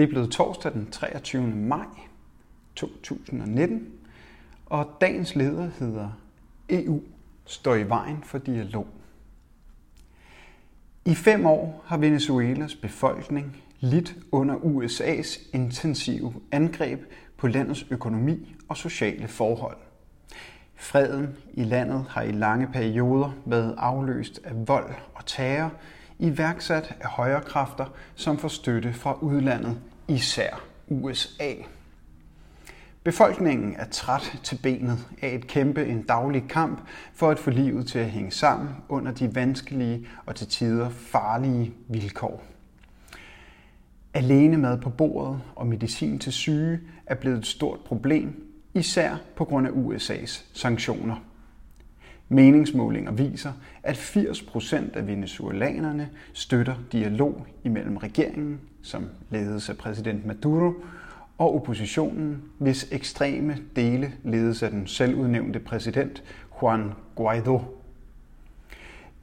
Det er blevet torsdag den 23. maj 2019, og dagens leder hedder EU står i vejen for dialog. I fem år har Venezuelas befolkning lidt under USA's intensive angreb på landets økonomi og sociale forhold. Freden i landet har i lange perioder været afløst af vold og terror, iværksat af højre kræfter, som får støtte fra udlandet, især USA. Befolkningen er træt til benet af at kæmpe en daglig kamp for at få livet til at hænge sammen under de vanskelige og til tider farlige vilkår. Alene mad på bordet og medicin til syge er blevet et stort problem, især på grund af USA's sanktioner. Meningsmålinger viser, at 80% af venezuelanerne støtter dialog imellem regeringen, som ledes af præsident Maduro, og oppositionen, hvis ekstreme dele ledes af den selvudnævnte præsident Juan Guaido.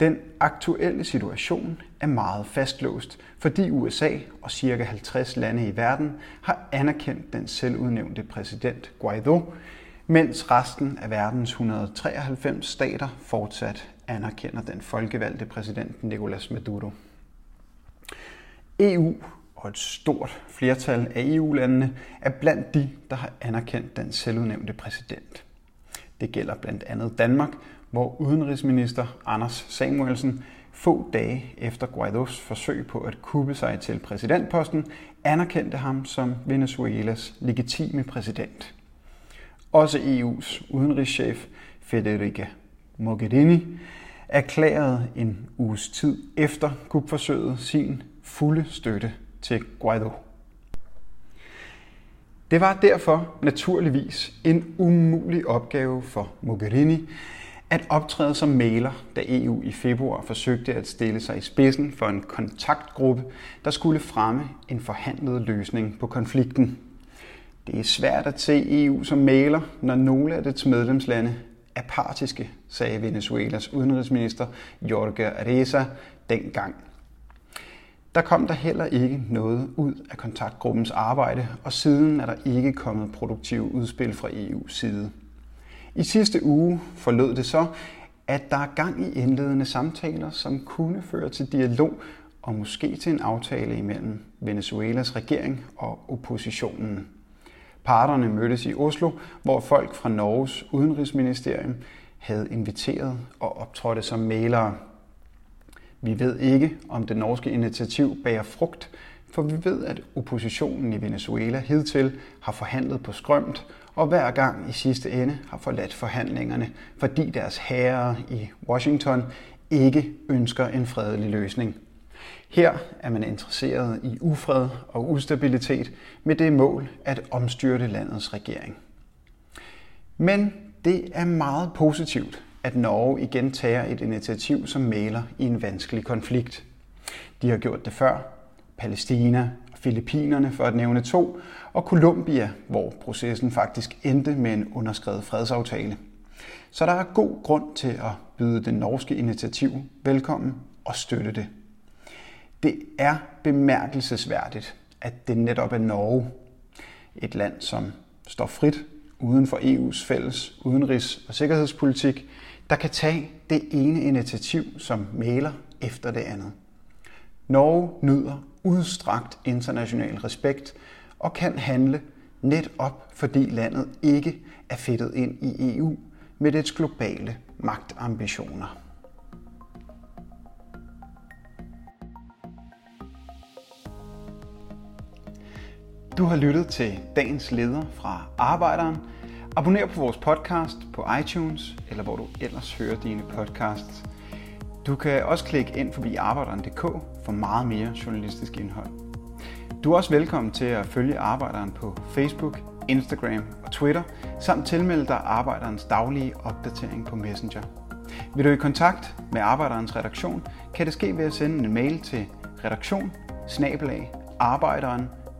Den aktuelle situation er meget fastlåst, fordi USA og ca. 50 lande i verden har anerkendt den selvudnævnte præsident Guaido, mens resten af verdens 193 stater fortsat anerkender den folkevalgte præsident Nicolas Maduro. EU og et stort flertal af EU-landene er blandt de, der har anerkendt den selvudnævnte præsident. Det gælder blandt andet Danmark, hvor udenrigsminister Anders Samuelsen få dage efter Guaidos forsøg på at kuppe sig til præsidentposten, anerkendte ham som Venezuelas legitime præsident. Også EU's udenrigschef Federica Mogherini erklærede en uges tid efter kupforsøget sin fulde støtte til Guaido. Det var derfor naturligvis en umulig opgave for Mogherini at optræde som maler, da EU i februar forsøgte at stille sig i spidsen for en kontaktgruppe, der skulle fremme en forhandlet løsning på konflikten. Det er svært at se EU som maler, når nogle af dets medlemslande er partiske, sagde Venezuelas udenrigsminister Jorge Areza dengang. Der kom der heller ikke noget ud af kontaktgruppens arbejde, og siden er der ikke kommet produktive udspil fra EU's side. I sidste uge forlød det så, at der er gang i indledende samtaler, som kunne føre til dialog og måske til en aftale imellem Venezuelas regering og oppositionen. Parterne mødtes i Oslo, hvor folk fra Norges udenrigsministerium havde inviteret og optrådte som malere. Vi ved ikke, om det norske initiativ bærer frugt, for vi ved, at oppositionen i Venezuela hidtil har forhandlet på skrømt, og hver gang i sidste ende har forladt forhandlingerne, fordi deres herrer i Washington ikke ønsker en fredelig løsning. Her er man interesseret i ufred og ustabilitet med det mål at omstyrte landets regering. Men det er meget positivt, at Norge igen tager et initiativ som maler i en vanskelig konflikt. De har gjort det før. Palæstina og Filippinerne for at nævne to, og Colombia, hvor processen faktisk endte med en underskrevet fredsaftale. Så der er god grund til at byde det norske initiativ velkommen og støtte det. Det er bemærkelsesværdigt, at det netop er Norge, et land, som står frit uden for EU's fælles udenrigs- og sikkerhedspolitik, der kan tage det ene initiativ som maler efter det andet. Norge nyder udstrakt international respekt og kan handle netop fordi landet ikke er fedtet ind i EU med dets globale magtambitioner. Du har lyttet til dagens leder fra Arbejderen. Abonner på vores podcast på iTunes, eller hvor du ellers hører dine podcasts. Du kan også klikke ind forbi arbejderen.dk for meget mere journalistisk indhold. Du er også velkommen til at følge Arbejderen på Facebook, Instagram og Twitter, samt tilmelde dig Arbejderens daglige opdatering på Messenger. Vil du i kontakt med Arbejderens redaktion, kan det ske ved at sende en mail til redaktion arbejderen.dk.